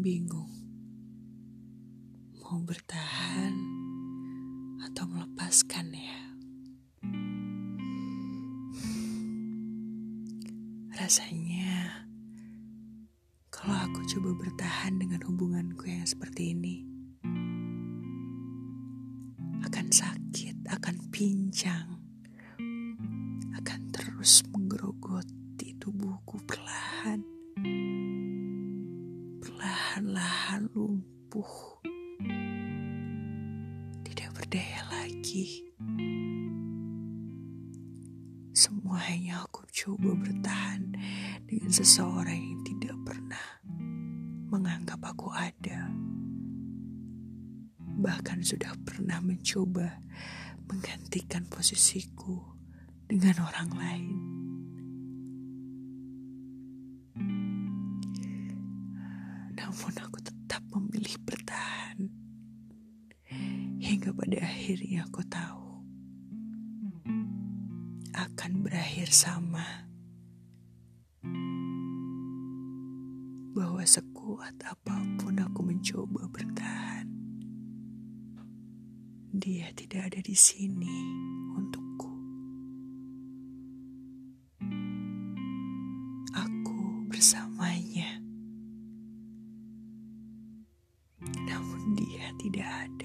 bingung mau bertahan atau melepaskan ya. Rasanya kalau aku coba bertahan dengan hubunganku yang seperti ini akan sakit, akan pincang, Perlahan-lahan lumpuh berdaya lagi. Semuanya aku coba bertahan dengan seseorang yang tidak pernah menganggap aku ada. Bahkan sudah pernah mencoba menggantikan posisiku dengan orang lain. Namun aku tetap memilih bertahan Hingga pada akhirnya aku tahu akan berakhir sama. Bahwa sekuat apa pun aku mencoba bertahan, dia tidak ada di sini untukku. Dia tidak ada.